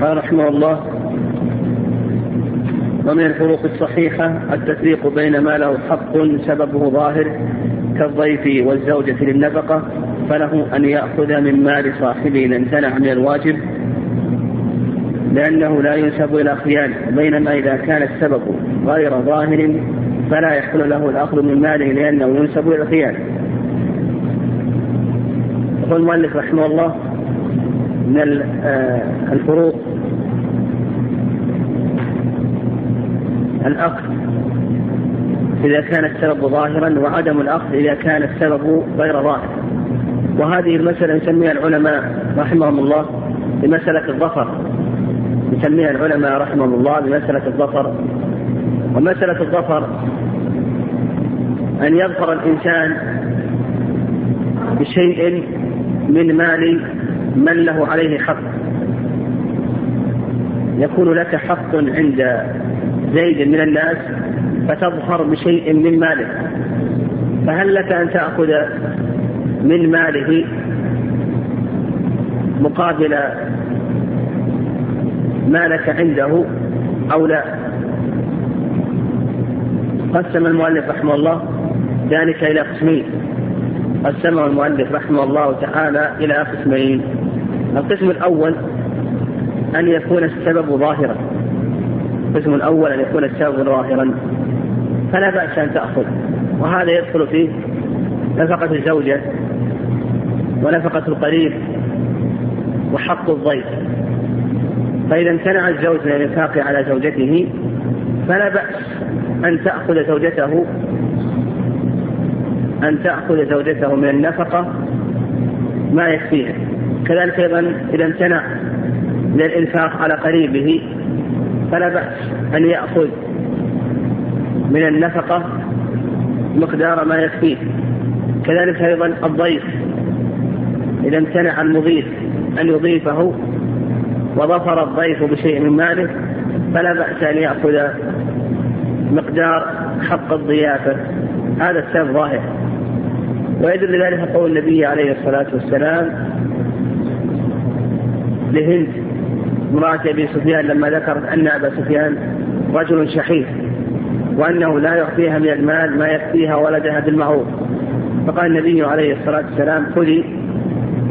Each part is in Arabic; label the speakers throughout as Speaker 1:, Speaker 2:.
Speaker 1: قال رحمه الله ومن الفروق الصحيحة التفريق بين ما له حق سببه ظاهر كالضيف والزوجة للنفقة فله أن يأخذ من مال صاحبه إن امتنع من الواجب لأنه لا ينسب إلى خيانة بينما إذا كان السبب غير ظاهر فلا يحل له الأخذ من ماله لأنه ينسب إلى الخيانة. يقول المؤلف رحمه الله من آه، الفروق. الأخذ إذا كان السبب ظاهرا وعدم الأخذ إذا كان السبب غير ظاهر. وهذه المسألة يسميها العلماء رحمهم الله بمسألة الظفر. يسميها العلماء رحمهم الله بمسألة الظفر. ومسألة الظفر أن يظفر الإنسان بشيء من مال من له عليه حق. يكون لك حق عند زيد من الناس فتظهر بشيء من ماله. فهل لك أن تأخذ من ماله مقابل ما لك عنده أو لا؟ قسم المؤلف رحمه الله ذلك إلى قسمين. قسمه المؤلف رحمه الله تعالى إلى قسمين. القسم الأول أن يكون السبب ظاهرا. القسم الأول أن يكون السبب ظاهرا. فلا بأس أن تأخذ. وهذا يدخل فيه نفقة الزوجة ونفقة القريب وحق الضيف. فإذا امتنع الزوج من الإنفاق على زوجته فلا بأس أن تأخذ زوجته أن تأخذ زوجته من النفقة ما يكفيها. كذلك أيضا إذا امتنع من الإنفاق على قريبه فلا بأس أن يأخذ من النفقة مقدار ما يكفيه. كذلك أيضا الضيف إذا امتنع المضيف أن يضيفه وظفر الضيف بشيء من ماله فلا بأس أن يأخذ مقدار حق الضيافة. هذا السبب ظاهر. ويدل ذلك قول النبي عليه الصلاة والسلام لهند امرأة أبي سفيان لما ذكرت أن أبا سفيان رجل شحيح وأنه لا يعطيها من المال ما يكفيها ولدها بالمعروف. فقال النبي عليه الصلاة والسلام خذي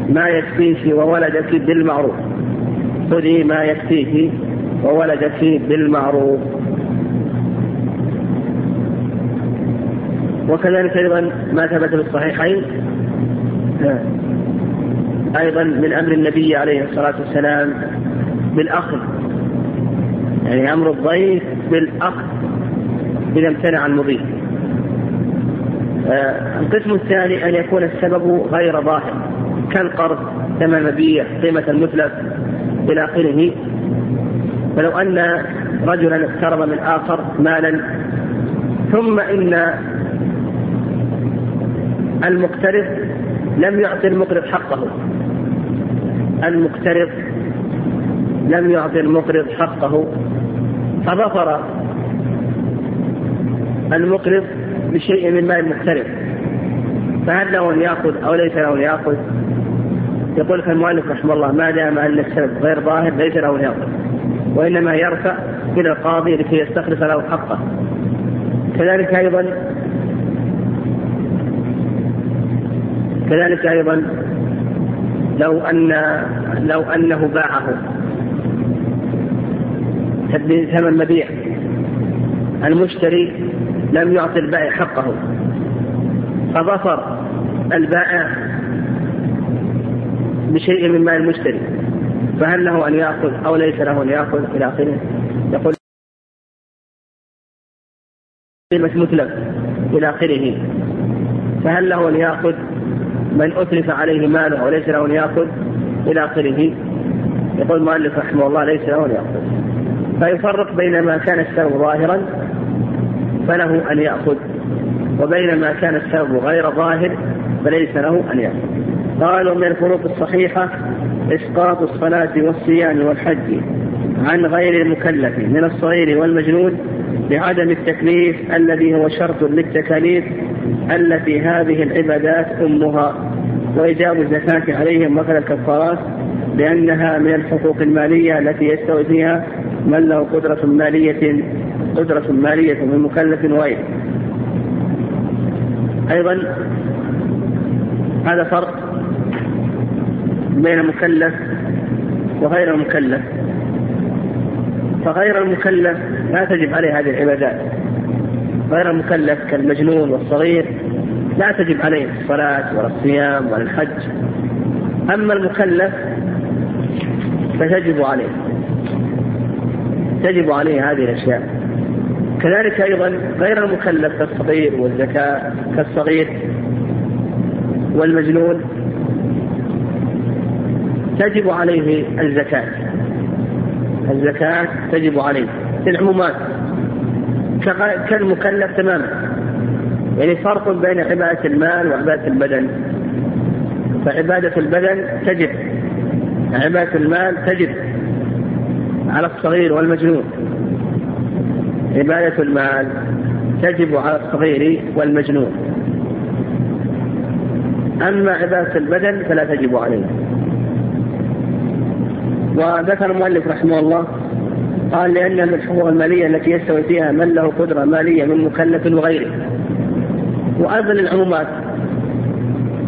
Speaker 1: ما يكفيك وولدك بالمعروف. خذي ما يكفيك وولدك بالمعروف. وكذلك أيضا ما ثبت في الصحيحين. أيضا من أمر النبي عليه الصلاة والسلام بالأخذ. يعني أمر الضيف بالأخذ إذا امتنع المضيف آه القسم الثاني أن يكون السبب غير ظاهر كالقرض ثمن مبيع قيمة المتلف إلى آخره. فلو أن رجلا اقترض من آخر مالا ثم إن المقترض لم يعطي المقرض حقه. المقترض لم يعطي المقرض حقه. فظفر المقرض بشيء من مال المقترض فهل له أن يأخذ أو ليس له أن يأخذ؟ يقول لك المؤلف رحمه الله ما دام أن السبب غير ظاهر ليس له أن يأخذ وإنما يرفع إلى القاضي لكي يستخلص له حقه. كذلك أيضا كذلك أيضا لو ان لو أنه باعه. ثمن مبيع. المشتري لم يعطي البائع حقه. فظفر البائع بشيء من مال المشتري. فهل له أن يأخذ أو ليس له أن يأخذ إلى آخره؟ يقول قيمة متلف إلى آخره. فهل له أن يأخذ من أتلف عليه ماله وليس له أن يأخذ إلى آخره. يقول المؤلف رحمه الله ليس له أن يأخذ. فيفرق بين ما كان السبب ظاهرا فله أن يأخذ وبين ما كان السبب غير ظاهر فليس له أن يأخذ. قالوا من الفروق الصحيحة إسقاط الصلاة والصيام والحج عن غير المكلف من الصغير والمجنون بعدم التكليف الذي هو شرط للتكاليف التي هذه العبادات أمها وإيجاب الزكاة عليهم مثل الكفارات لأنها من الحقوق المالية التي يستوي فيها من له قدرة مالية قدرة مالية من مكلف وغيره. أيضا هذا فرق بين مكلف وغير المكلف. فغير المكلف لا تجب عليه هذه العبادات. غير المكلف كالمجنون والصغير لا تجب عليه الصلاة ولا الصيام ولا الحج. أما المكلف فتجب عليه. تجب عليه هذه الأشياء. كذلك أيضا غير المكلف كالصغير والزكاة كالصغير والمجنون تجب عليه الزكاة. الزكاة تجب عليه. في العمومات كالمكلف تماما. يعني فرق بين عبادة المال وعبادة البدن. فعبادة البدن تجب. عبادة المال تجب. على الصغير والمجنون. عبادة المال تجب على الصغير والمجنون. أما عبادة البدن فلا تجب عليه وذكر المؤلف رحمه الله قال لأن من الحقوق المالية التي يستوي فيها من له قدرة مالية من مكلف وغيره. وأيضا العمومات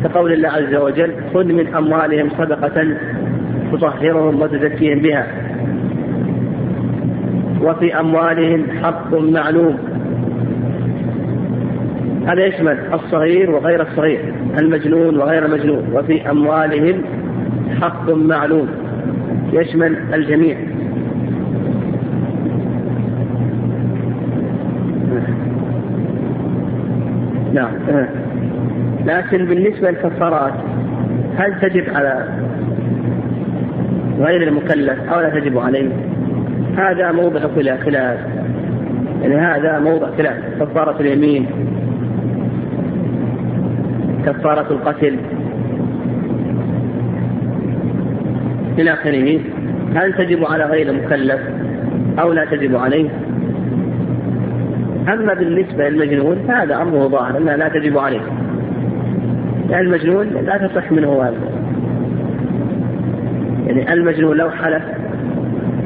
Speaker 1: كقول الله عز وجل خذ من أموالهم صدقة تطهرهم وتزكيهم بها. وفي أموالهم حق معلوم. هذا يشمل الصغير وغير الصغير المجنون وغير المجنون وفي أموالهم حق معلوم. يشمل الجميع. نعم لكن بالنسبة للكفارات هل تجب على غير المكلف أو لا تجب عليه؟ هذا موضع خلاف يعني هذا موضع خلاف كفارة اليمين كفارة القتل إلى آخره هل تجب على غير المكلف أو لا تجب عليه؟ أما بالنسبة للمجنون فهذا أمره ظاهر أنها لا تجب عليه. لأن المجنون لا تصح منه هذا. يعني المجنون لو حلف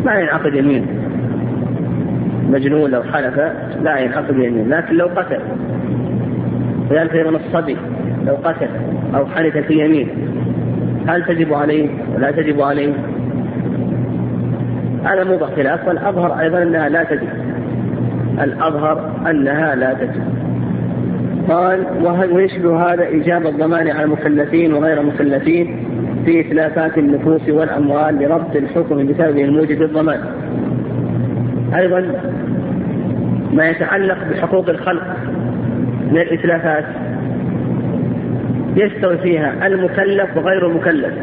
Speaker 1: لا ينعقد يمين. مجنون لو حلف لا ينعقد يمين لكن لو قتل. وذلك أيضا الصبي لو قتل أو حلف في يمين. هل تجب عليه؟ ولا تجب عليه. هذا موضع خلاف والأظهر أيضا أنها لا تجب. الأظهر أنها لا تجب قال ويشبه هذا إيجاب الضمان على المكلفين وغير المكلفين في إتلافات النفوس والأموال لربط الحكم بسبب الموجب الضمان أيضا ما يتعلق بحقوق الخلق من الإتلافات يستوي فيها المكلف وغير المكلف.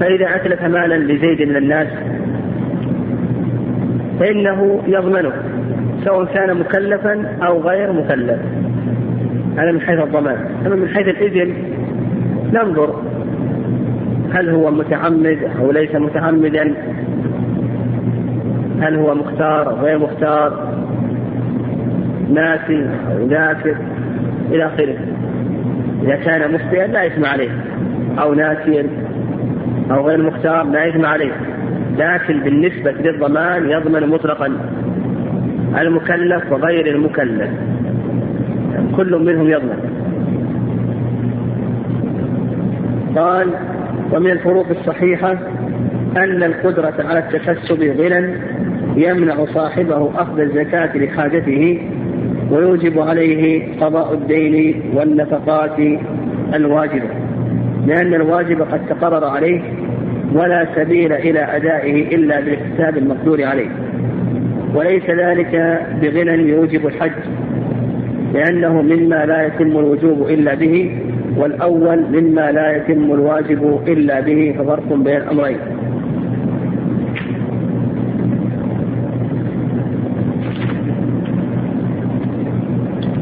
Speaker 1: فإذا أتلف مالا لزيد من الناس فإنه يضمنه سواء كان مكلفا أو غير مكلف. هذا من حيث الضمان. أما من حيث الإذن ننظر هل هو متعمد أو ليس متعمدا هل هو مختار أو غير مختار ناسي أو ذاكر إلى آخره. إذا كان مخطئا لا إثم عليه. أو ناسيا أو غير مختار لا إثم عليه. لكن بالنسبة للضمان يضمن مطلقا المكلف وغير المكلف. كل منهم يضمن. قال ومن الفروق الصحيحة أن القدرة على التكسب غنى يمنع صاحبه أخذ الزكاة لحاجته ويوجب عليه قضاء الدين والنفقات الواجبة. لأن الواجب قد تقرر عليه ولا سبيل إلى أدائه إلا بالاحتساب المقدور عليه. وليس ذلك بغنى يوجب الحج لأنه مما لا يتم الوجوب إلا به والأول مما لا يتم الواجب إلا به ففرق بين الأمرين.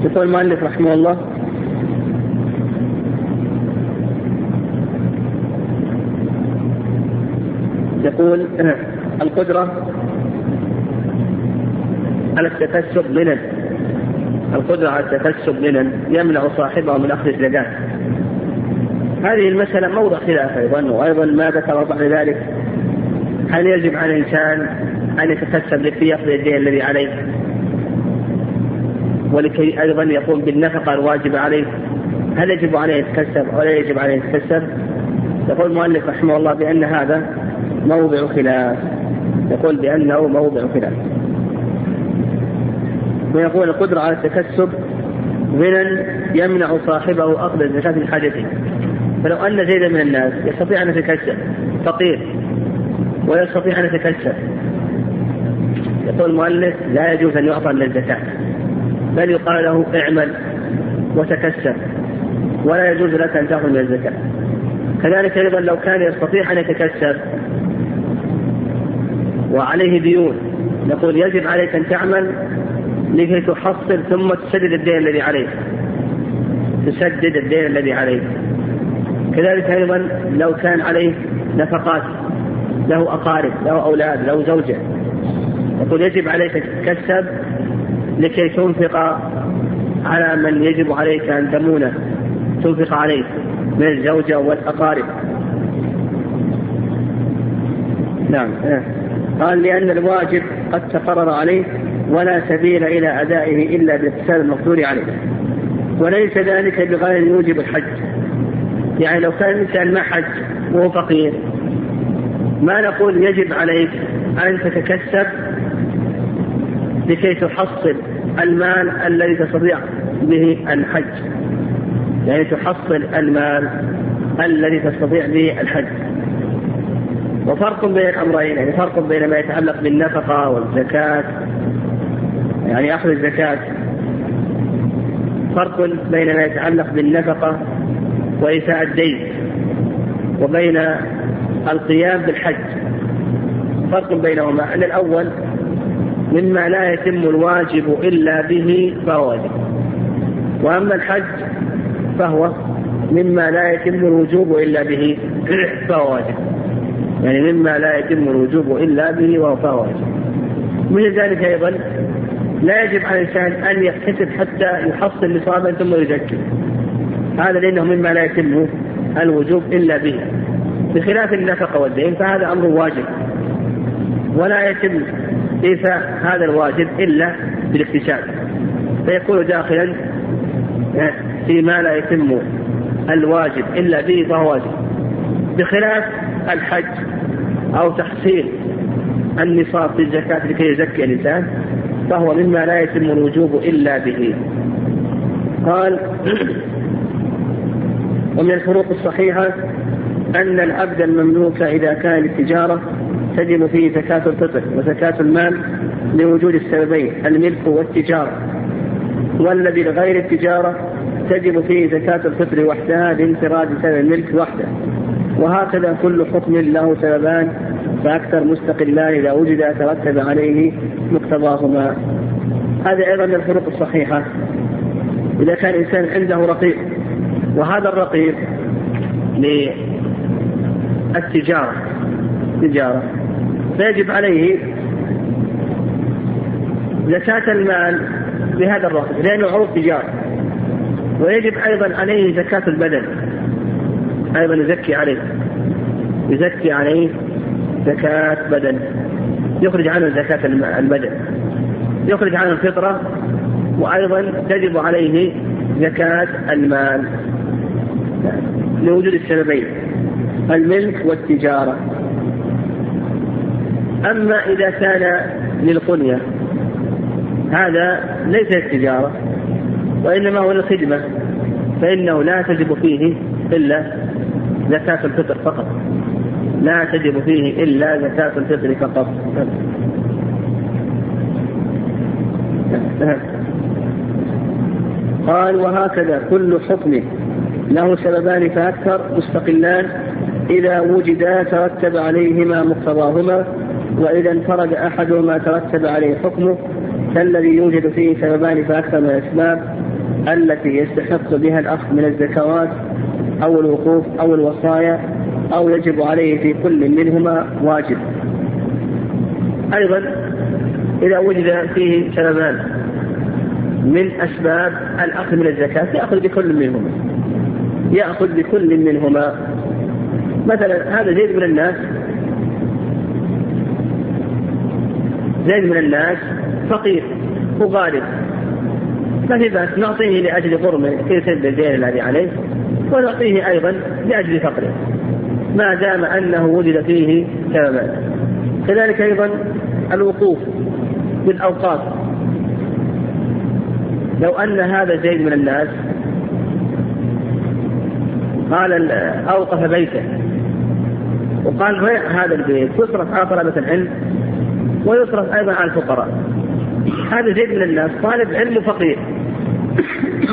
Speaker 1: يقول المؤلف رحمه الله يقول القدرة على التكسب منن. القدرة على التكسب منن يمنع صاحبه من أخذ الزكاة. هذه المسألة موضع خلاف أيضا وأيضا ما ذكر بعد ذلك. هل يجب على الإنسان أن يتكسب لكي يقضي الدين الذي عليه؟ ولكي أيضا يقوم بالنفقة الواجبة عليه. هل يجب عليه يتكسب أو لا يجب عليه يتكسب؟ يقول المؤلف رحمه الله بأن هذا موضع خلاف. يقول بأنه موضع خلاف. ويقول القدرة على التكسب غنى يمنع صاحبه أخذ الزكاة من حاجته. فلو أن زيدا من الناس يستطيع أن يتكسب فقير ويستطيع أن يتكسب. يقول المؤلف لا يجوز أن يعطى من الزكاة بل يقال له اعمل وتكسب ولا يجوز لك أن تأخذ من الزكاة. كذلك أيضا لو كان يستطيع أن يتكسب وعليه ديون. نقول يجب عليك أن تعمل لكي تحصل ثم تسدد الدين الذي عليك. تسدد الدين الذي عليك. كذلك أيضا لو كان عليه نفقات له أقارب له أولاد له زوجة. يقول يجب عليك أن تتكسب لكي تنفق على من يجب عليك أن تمونه تنفق عليه من الزوجة والأقارب. نعم. قال لأن الواجب قد تقرر عليه ولا سبيل إلى أدائه إلا بالاقتصاد المقدور عليه. وليس ذلك بغير يوجب الحج. يعني لو كان الإنسان ما حج وهو فقير ما نقول يجب عليك أن تتكسب لكي تحصل المال الذي تستطيع به الحج. يعني تحصل المال الذي تستطيع به الحج. وفرق بين الأمرين يعني فرق بين ما يتعلق بالنفقة والزكاة يعني أخذ الزكاة. فرق بين ما يتعلق بالنفقة وإيفاء الدين وبين القيام بالحج. فرق بينهما أن الأول مما لا يتم الواجب إلا به فهو واجب. وأما الحج فهو مما لا يتم الوجوب إلا به فهو واجب. يعني مما لا يتم الوجوب إلا به واجب. من ذلك أيضا لا يجب على الإنسان أن يحتسب حتى يحصل نصابا ثم يزكي هذا لأنه مما لا يتم الوجوب إلا به. بخلاف النفقة والدين فهذا أمر واجب. ولا يتم إيفاء هذا الواجب إلا بالاكتساب. فيكون داخلا فيما لا يتم الواجب إلا به فهو واجب. بخلاف الحج أو تحصيل النصاب في الزكاة لكي يزكي الإنسان فهو مما لا يتم الوجوب إلا به. قال ومن الفروق الصحيحة أن العبد المملوك إذا كان للتجارة تجب فيه زكاة الفطر وزكاة المال لوجود السببين الملك والتجارة. والذي لغير التجارة تجب فيه زكاة الفطر وحدها لانفراد سبب الملك وحده. وهكذا كل حكم له سببان فأكثر مستقلان إذا وجد ترتب عليه مقتضاهما. هذه أيضا من الفروق الصحيحة. إذا كان الإنسان عنده رقيق وهذا الرقيق للتجارة تجارة فيجب عليه زكاة المال بهذا الرقيق لأنه عروض تجارة. ويجب أيضا عليه زكاة البدن. أيضا يزكي عليه. يزكي عليه زكاة بدن. يخرج عنه زكاة البدن. يخرج عنه الفطرة وأيضا تجب عليه زكاة المال. لوجود السببين الملك والتجارة. أما إذا كان للقنية هذا ليس التجارة وإنما هو للخدمة فإنه لا تجب فيه إلا زكاة الفطر فقط. لا تجب فيه إلا زكاة الفطر فقط. قال وهكذا كل حكم له سببان فأكثر مستقلان إذا وجدا ترتب عليهما مقتضاهما وإذا انفرد أحدهما ترتب عليه حكمه كالذي يوجد فيه سببان فأكثر من الأسباب التي يستحق بها الأخذ من الزكوات أو الوقوف أو الوصايا أو يجب عليه في كل منهما واجب. أيضا إذا وجد فيه سببان من أسباب الأخذ من الزكاة يأخذ بكل منهما. يأخذ بكل منهما. مثلا هذا زيد من الناس. زيد من الناس فقير وغالب. ما في بأس نعطيه لأجل غرمه في سد الدين الذي عليه؟ ونعطيه أيضا لأجل فقره. ما دام أنه وجد فيه سببان كذلك أيضا الوقوف بالأوقات. لو أن هذا زيد من الناس قال أوقف بيته. وقال هذا البيت؟ يصرف على طلبة العلم ويصرف أيضا على الفقراء. هذا زيد من الناس طالب علم فقير.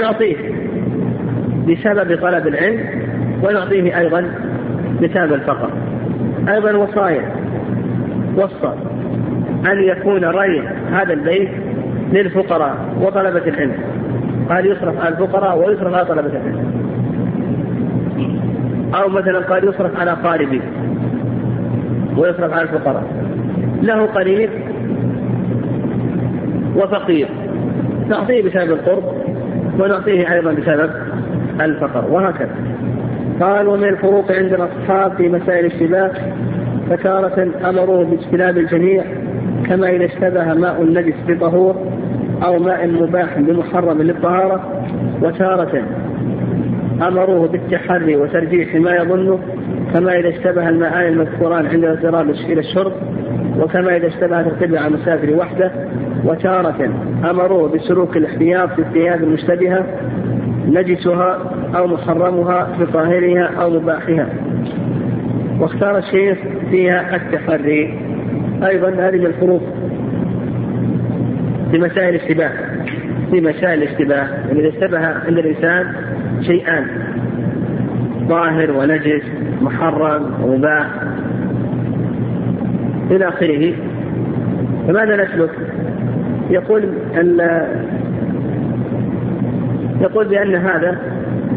Speaker 1: نعطيه. بسبب طلب العلم ونعطيه أيضا بسبب الفقر. أيضا وصايا. وصى أن يكون ري هذا البيت للفقراء وطلبة العلم. قال يصرف على الفقراء ويصرف على طلبة العلم. أو مثلا قال يصرف على قاربي ويصرف على الفقراء. له قريب وفقير. نعطيه بسبب القرب ونعطيه أيضا بسبب الفقر وهكذا. قال ومن الفروق عند الأصحاب في مسائل الاشتباه فتارة أمروه باجتناب الجميع كما إذا اشتبه ماء النجس بطهور أو ماء مباح بمحرم للطهارة وتارة أمروه بالتحري وترجيح ما يظنه كما إذا اشتبه الماءان المذكوران عند الاضطراب إلى الشرب وكما إذا اشتبهت القبلة على المسافر وحده وتارة أمروه بسلوك الاحتياط في الثياب المشتبهة نجسها أو محرمها بطاهرها أو مباحها. واختار الشيخ فيها التحري أيضا هذه من في مسائل الاشتباه في مسائل الاشتباه يعني إذا اشتبه عند الإنسان شيئان ظاهر ونجس محرم ومباح إلى آخره. فماذا نسلك؟ يقول يقول بأن هذا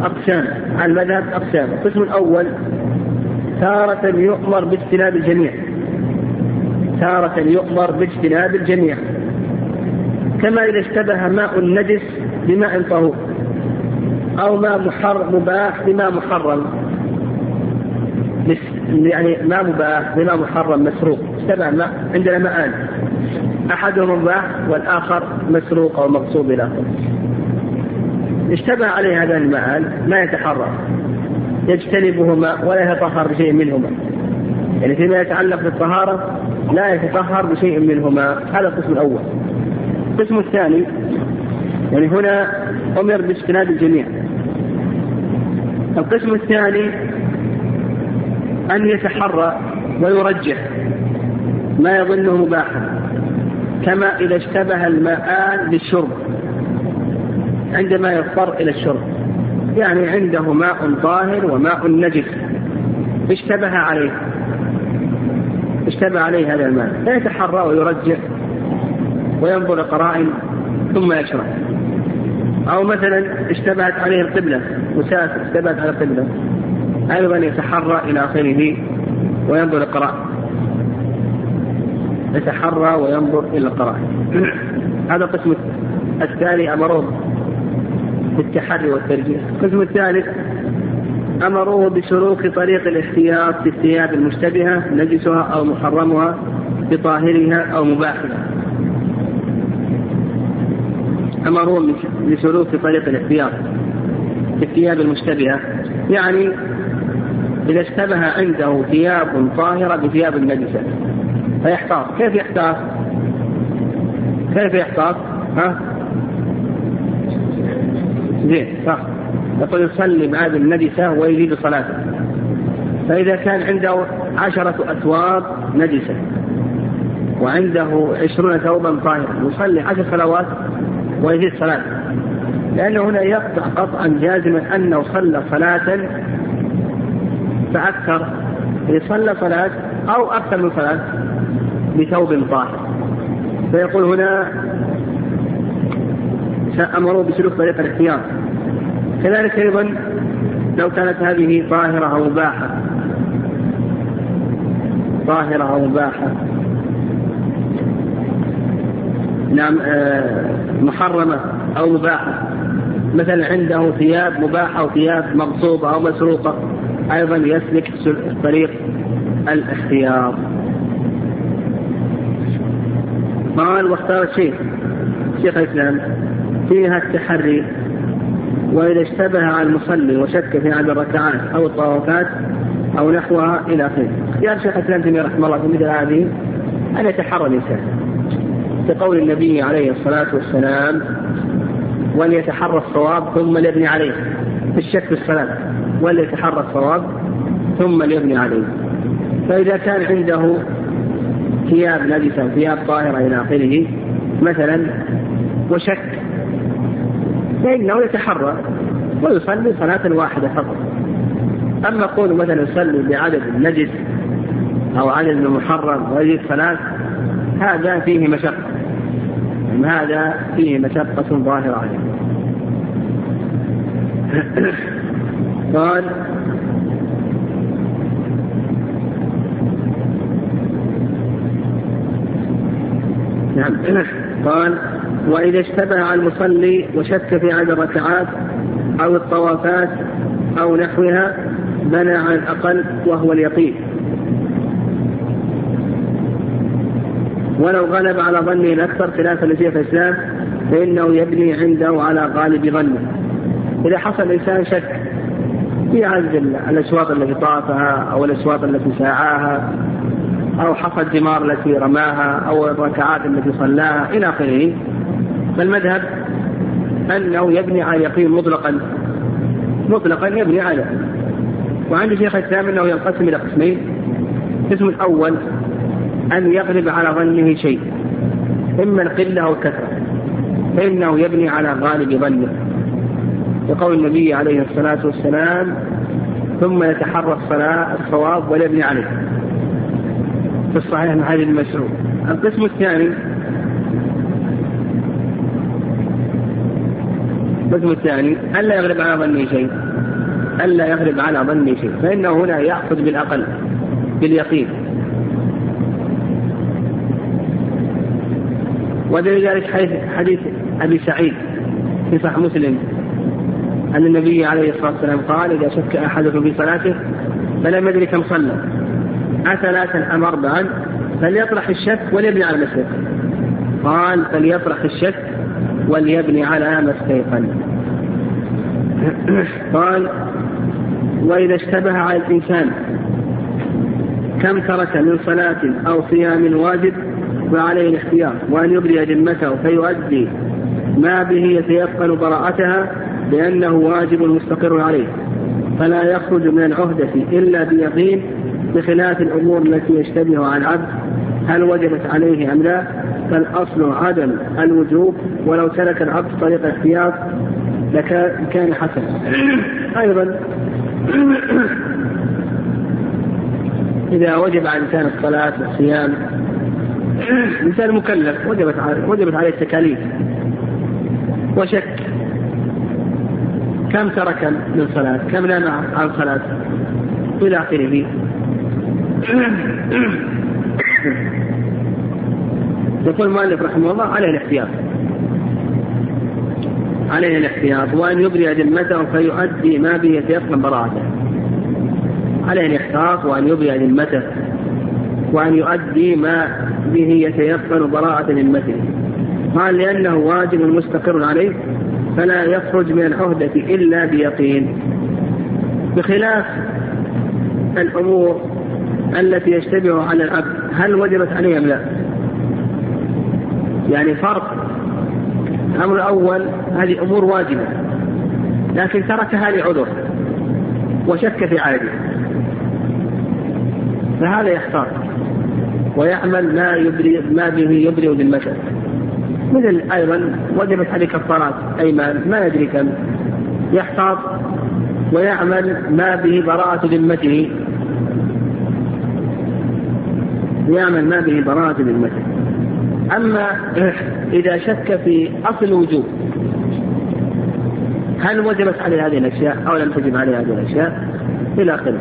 Speaker 1: أقسام المذهب أقسام. القسم الأول تارة يؤمر باجتناب الجميع. تارة يؤمر باجتناب الجميع. كما إذا اشتبه ماء النجس بماء طهور أو ماء محر مباح بماء محرم. يعني ماء مباح بماء محرم مسروق. اشتبه ماء عندنا ماءان. أحدهما مباح والآخر مسروق أو مغصوب إلى آخره. اشتبه عليه هذان المآل ما يتحرر يجتنبهما ولا يتطهر بشيء منهما. يعني فيما يتعلق بالطهارة لا يتطهر بشيء منهما. هذا القسم الأول. القسم الثاني يعني هنا أمر باجتناب الجميع. القسم الثاني أن يتحرى ويرجح ما يظنه مباحا كما إذا اشتبه الماءان بالشرب. عندما يضطر إلى الشرب. يعني عنده ماء طاهر وماء نجس. اشتبه عليه. اشتبه عليه هذا الماء. فيتحرى ويرجع وينظر قرائن ثم يشرب. أو مثلا اشتبهت عليه القبلة. مسافر اشتبهت على القبلة. أيضا يتحرى إلى آخره وينظر القرائن يتحرى وينظر إلى القرائن. هذا القسم الثاني أمروه بالتحري والترجيح القسم الثالث أمروه بسلوك طريق الاحتياط في الثياب المشتبهة نجسها أو محرمها بطاهرها أو مباحها أمروه بسلوك طريق الاحتياط في الثياب المشتبهة يعني إذا اشتبه عنده ثياب طاهرة بثياب النجسة فيحتاط كيف يحتاط؟ كيف يحتاط؟ ها؟ زين صح. يقول يصلي بهذه النجسة ويزيد صلاته. فإذا كان عنده عشرة أثواب نجسة وعنده عشرون ثوبا طاهرا يصلي عشر صلوات ويزيد صلاته. لأنه هنا يقطع قطعا جازما أنه صلى صلاة فأكثر. يصلى صلاة أو أكثر من صلاة بثوب طاهر. فيقول هنا أمروا بسلوك طريق الاحتياط. كذلك أيضا لو كانت هذه طاهرة أو مباحة طاهرة أو مباحة نعم آه محرمة أو مباحة. مثلا عنده ثياب مباحة أو ثياب مغصوبة أو مسروقة أيضا يسلك طريق الاختيار قال واختار الشيخ. شيخ الإسلام. فيها التحري. وإذا اشتبه على المصلي وشك في عدد الركعات أو الطوافات أو نحوها إلى آخره. اختيار شيخ الإسلام تيمية رحمة الله في مثل هذه. أن يتحرى الإنسان. كقول النبي عليه الصلاة والسلام وليتحرى الصواب ثم ليبني عليه. في الشك في الصلاة وليتحرى الصواب ثم ليبني عليه. فإذا كان عنده ثياب نجسة ثياب طاهرة إلى آخره مثلا وشك فإنه يتحرى. ويصلي صلاة واحدة فقط. أما قول مثلا يصلي بعدد نجس أو عدد محرم ويجد صلاة هذا فيه مشقة. هذا فيه مشقة ظاهرة عليه. قال نعم. قال وإذا اشتبه على المصلي وشك في عدد الركعات أو الطوافات أو نحوها بنى عن الأقل وهو اليقين. ولو غلب على ظنه الأكثر خلافا لشيخ الإسلام فإنه يبني عنده على غالب ظنه. إذا حصل الإنسان شك في عدد الأشواط التي طافها أو الأشواط التي ساعاها أو حصى الثمار التي رماها أو الركعات التي صلاها إلى آخره فالمذهب أنه يبني على يقين مطلقا مطلقا يبني على. وعند شيخ الإسلام أنه ينقسم إلى قسمين. القسم الأول أن يغلب على ظنه شيء إما القلة أو الكثرة فإنه يبني على غالب ظنه. لقول النبي عليه الصلاة والسلام ثم يتحرى الصلاة الصواب ولا يبني عليه في الصحيح حديث المشروع القسم الثاني القسم الثاني ألا يغلب على ظنه شيء. ألا يغلب على ظنه شيء. فإنه هنا يأخذ بالأقل باليقين. ودليل ذلك حديث أبي سعيد في صحيح مسلم أن النبي عليه الصلاة والسلام قال إذا شك أحدكم في صلاته فلم يدري كم صلى. اثلاثا أم اربعا؟ فليطرح الشك وليبني على استيقن قال فليطرح الشك وليبني على ما استيقن. قال وإذا اشتبه على الإنسان كم ترك من صلاة أو صيام واجب فعليه الاختيار وأن يبري ذمته فيؤدي ما به يتيقن براءتها لأنه واجب مستقر عليه. فلا يخرج من العهدة إلا بيقين بخلاف الأمور التي يشتبه على العبد هل وجبت عليه أم لا؟ فالأصل عدم الوجوب ولو ترك العبد طريق الاختيار لكان حسنا أيضا إذا وجب على الإنسان الصلاة والصيام الإنسان مكلف وجبت عليه وجبت عليه التكاليف. وشك. كم ترك من صلاة؟ كم نام عن صلاة؟ إلى آخره. يقول المؤلف رحمه الله عليه الاحتياط. عليه الاحتياط. وأن يبري ذمته فيؤدي ما به يتيقن براءته. عليه الاحتياط وأن يبري ذمته وأن يؤدي ما به يتيقن براءة ذمته قال لأنه واجب مستقر عليه فلا يخرج من العهدة إلا بيقين. بخلاف الأمور التي يشتبه على العبد هل وجبت عليه أم لا؟ يعني فرق. الأمر الأول هذه أمور واجبة لكن تركها لعذر وشك في عادة. فهذا يختار ويعمل ما يبري ما به يبرئ ذمته مثل أيضا وجبت عليه كفارات ايمان ما يدري كم. يحتاط ويعمل ما به براءة ذمته. يعمل ما به براءة ذمته. أما إذا شك في أصل الوجوب هل وجبت عليه هذه الأشياء أو لم تجب عليه هذه الأشياء؟ إلى آخره.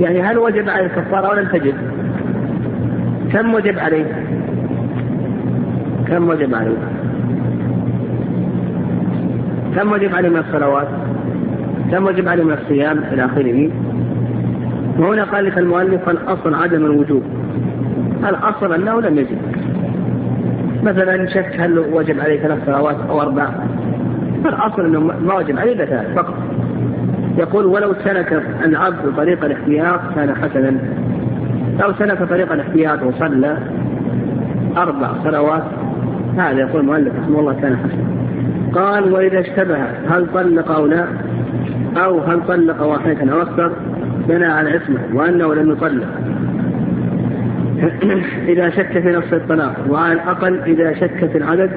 Speaker 1: يعني هل وجب عليه الكفارة أو لم تجب؟ كم وجب عليه؟ كم وجب عليه؟ كم وجب عليه من الصلوات؟ كم وجب عليه من الصيام؟ إلى آخره. وهنا قال لك المؤلف الأصل عدم الوجوب. الأصل أنه لم يجب. مثلا شك هل وجب عليه ثلاث صلوات أو أربع فالأصل أنه ما وجب عليه ثلاث فقط. يقول ولو سلك العبد طريق الاحتياط كان حسنا. لو سلك طريق الاحتياط وصلى أربع صلوات هذا يقول المؤلف رحمه الله كان حسنا. قال وإذا اشتبه هل طلق أو لا؟ أو هل طلق واحدة أو أكثر؟ بنى على اسمه وأنه لم يطلق. إذا شك في نفس الطلاق وعلى الأقل إذا شك في العدد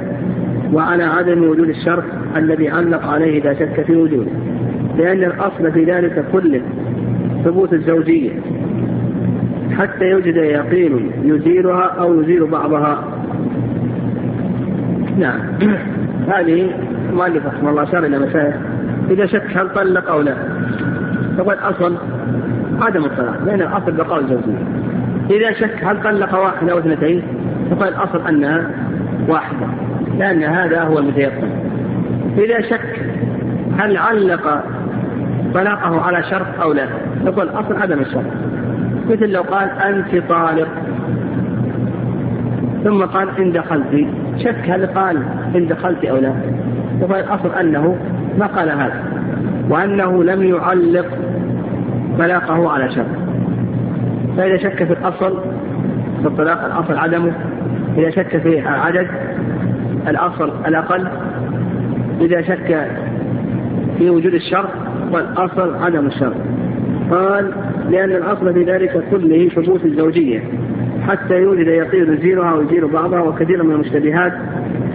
Speaker 1: وعلى عدم وجود الشرط الذي علق عليه إذا شك في وجوده. لأن الأصل في ذلك كله ثبوت الزوجية. حتى يوجد يقين يزيلها أو يزيل بعضها. نعم. هذه المؤلف رحمه الله أشار إلى مسائل إذا شك هل طلق أو لا؟ فقد أصل عدم الطلاق لأن الأصل بقاء الزوجية. إذا شك هل طلق واحدة أو اثنتين؟ فقد الأصل أنها واحدة لأن هذا هو المتيقن. إذا شك هل علق طلاقه على شرط أو لا؟ يقول الأصل عدم الشرط. مثل لو قال أنت طالق. ثم قال إن دخلت. شك هل قال إن دخلت أو لا؟ يقول الأصل أنه ما قال هذا وأنه لم يعلق طلاقه على شرط. فإذا شك في الأصل في الطلاق الأصل عدمه. إذا شك في العدد الأصل الأقل. إذا شك في وجود الشرط والأصل عدم الشرط. قال لأن الأصل في ذلك كله ثبوت الزوجية حتى يوجد يقين يزيلها ويزيل بعضها وكثير من المشتبهات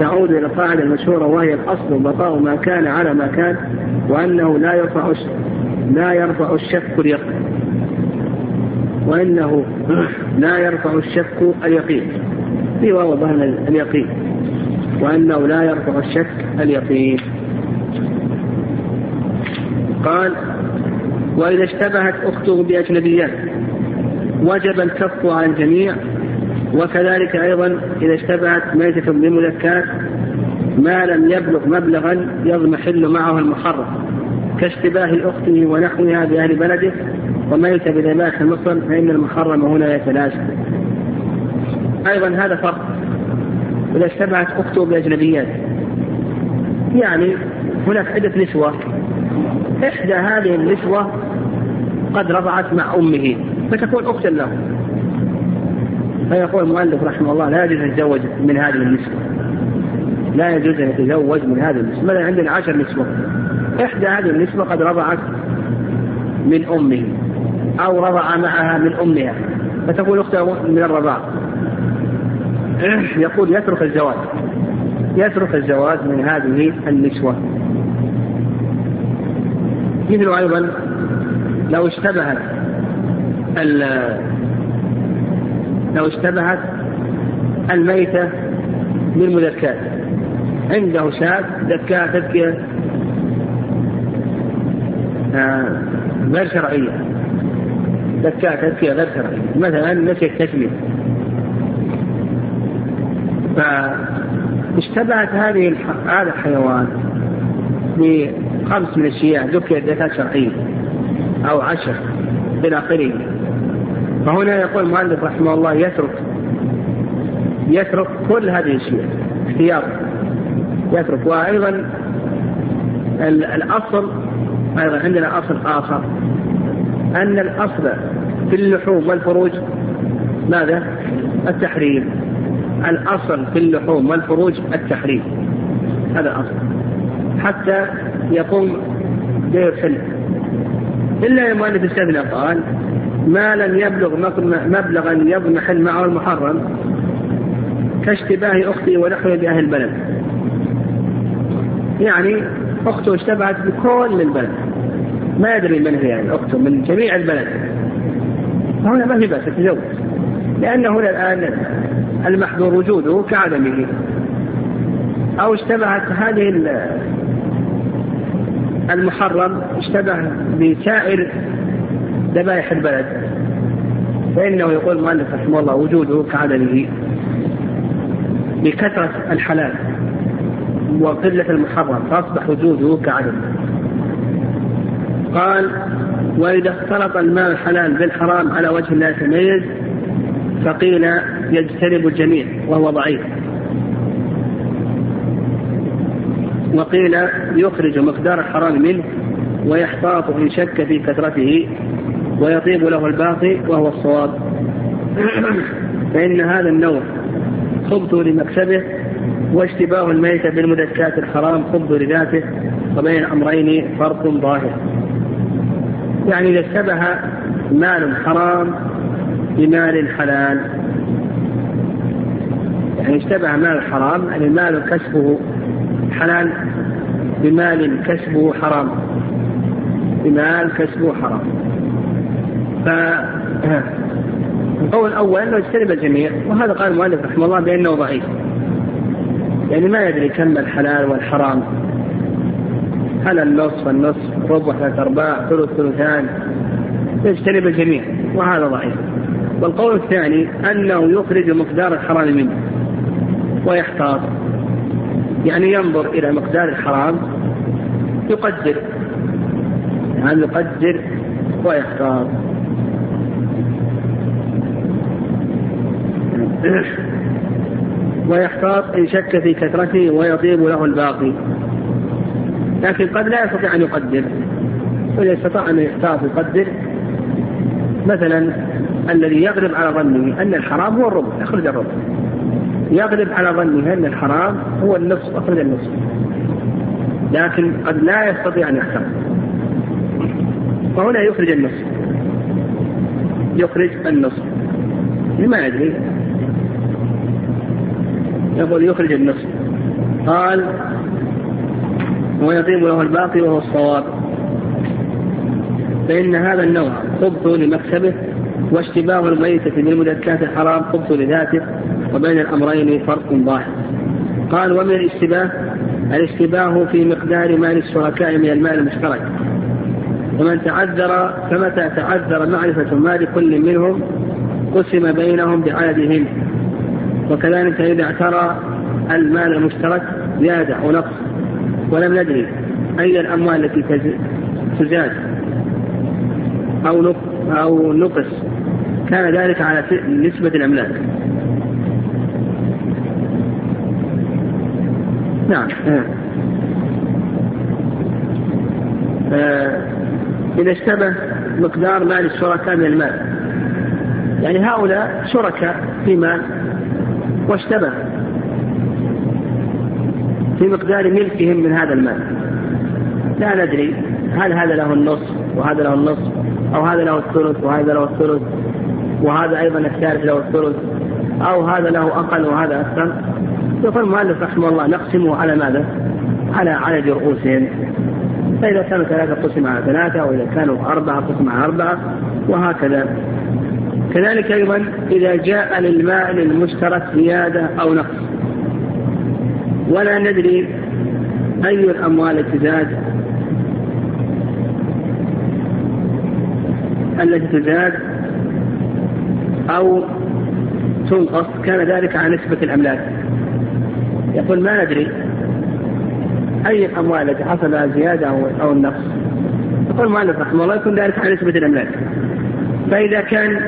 Speaker 1: تعود إلى القاعدة المشهورة وهي الأصل بقاء ما كان على ما كان وأنه لا يرفع لا يرفع الشك اليقين. وأنه لا يرفع الشك اليقين. في واو اليقين. وأنه لا يرفع الشك اليقين. قال وإذا اشتبهت أخته بأجنبيات وجب الكف على الجميع وكذلك أيضا إذا اشتبهت ميتة بمذكات ما لم يبلغ مبلغا يضمحل معه المحرم كاشتباه أخته ونحوها بأهل بلده وميت بذبائح مصر فإن المحرم هنا يتلاشى. أيضا هذا فرق. إذا اشتبهت أخته بأجنبيات يعني هناك عدة نسوة. إحدى هذه النسوة قد رضعت مع أمه فتكون أختا له. فيقول المؤلف رحمه الله لا يجوز أن يتزوج من هذه النسوة. لا يجوز أن يتزوج من هذه النسوة. مثلا عندنا عشر نسوة. إحدى هذه النسوة قد رضعت من أمه. أو رضع معها من أمها. فتكون أختها من الرضاع. يقول يترك الزواج يترك الزواج من هذه النسوة. مثل أيضا لو اشتبهت لو اشتبهت الميتة بالمذكات عنده شاب ذكاء تذكية آه، غير شرعية. ذكاء تذكية غير شرعية مثلا نسي التسمية فاشتبهت هذه هذا الحيوان بخمس من الشياع ذكيت ذكاء شرعية أو عشر إلى آخره. فهنا يقول المؤلف رحمه الله يترك يترك كل هذه الاشياء اختيار. يترك. وأيضا الأصل أيضا عندنا أصل آخر. أن الأصل في اللحوم والفروج ماذا؟ التحريم. الأصل في اللحوم والفروج التحريم. هذا الأصل. حتى يقوم به الحل إلا المؤلف استثنى قال ما لم يبلغ مبلغا يضمحل معه المحرم كاشتباه أختي ونحوه بأهل البلد. يعني أخته اشتبهت بكل البلد. ما يدري من هي يعني أخته من جميع البلد. فهنا ما في بأس تتزوج لأن هنا الآن المحظور وجوده كعدمه. أو اشتبهت هذه المحرم اشتبه بسائر ذبائح البلد. فإنه يقول المؤلف رحمه الله وجوده كعدمه. بكثرة الحلال وقلة المحرم فأصبح وجوده كعدم قال وإذا اختلط الماء الحلال بالحرام على وجه لا يتميز فقيل يجتنب الجميع وهو ضعيف. وقيل يخرج مقدار الحرام منه ويحتاط إن شك في كثرته ويطيب له الباقي وهو الصواب. فإن هذا النوع خبث لمكسبه واشتباه الميت بالمدكات الحرام خبث لذاته وبين الأمرين فرق ظاهر. يعني إذا اشتبه مال حرام بمال حلال. يعني اشتبه مال حرام يعني مال كسبه حلال بمال كسبه حرام. بمال كسبه حرام. فالقول الأول أنه يجتنب الجميع وهذا قال المؤلف رحمه الله بأنه ضعيف. يعني ما يدري كم الحلال والحرام. هل النصف النصف ربع ثلاث أرباع ثلث ثلثان. يجتنب الجميع وهذا ضعيف. والقول الثاني أنه يخرج مقدار الحرام منه ويحتاط. يعني ينظر إلى مقدار الحرام يقدر يعني يقدر ويختار ويحتاط إن شك في كثرته ويطيب له الباقي. لكن قد لا يستطيع أن يقدر وإذا استطاع أن يحتاط يقدر مثلا الذي يغلب على ظنه أن الحرام هو الربع يخرج الربع يغلب على ظنه أن الحرام هو النصف أخرج النصف. لكن قد لا يستطيع أن يختار. فهنا يخرج النصف. يخرج النصف. ما يدري؟ يقول يخرج النصف. قال ويطيب له الباقي وهو الصواب. فإن هذا النوع خبث لمكسبه واشتباه الميتة بالمدكات الحرام خبث لذاته وبين الأمرين فرق ظاهر قال ومن الاشتباه؟ الاشتباه في مقدار مال الشركاء من المال المشترك. ومن تعذر فمتى تعذر معرفة مال كل منهم قسم بينهم بعددهم وكذلك إذا اعترى المال المشترك زيادة أو نقص ولم ندري أي الأموال التي تزاد أو أو نقص. كان ذلك على نسبة الأملاك. نعم. آه. إذا اشتبه مقدار مال الشركاء من المال. يعني هؤلاء شركاء في مال واشتبه. في مقدار ملكهم من هذا المال. لا ندري. هل هذا له النصف وهذا له النصف أو هذا له الثلث وهذا له الثلث وهذا أيضا الثالث له الثلث أو هذا له أقل وهذا أكثر يقول المؤلف رحمه الله نقسمه على ماذا؟ على عدد رؤوسهم. فإذا كانوا ثلاثة قسم على ثلاثة وإذا كانوا أربعة قسم على أربعة وهكذا. كذلك أيضا إذا جاء للمال المشترك زيادة أو نقص. ولا ندري أي الأموال تزاد. التي تزاد أو تنقص كان ذلك على نسبة الأملاك. يقول ما ندري أي الأموال التي حصل زيادة أو النقص. يقول المؤلف رحمه الله يكون ذلك على نسبة الأملاك. فإذا كان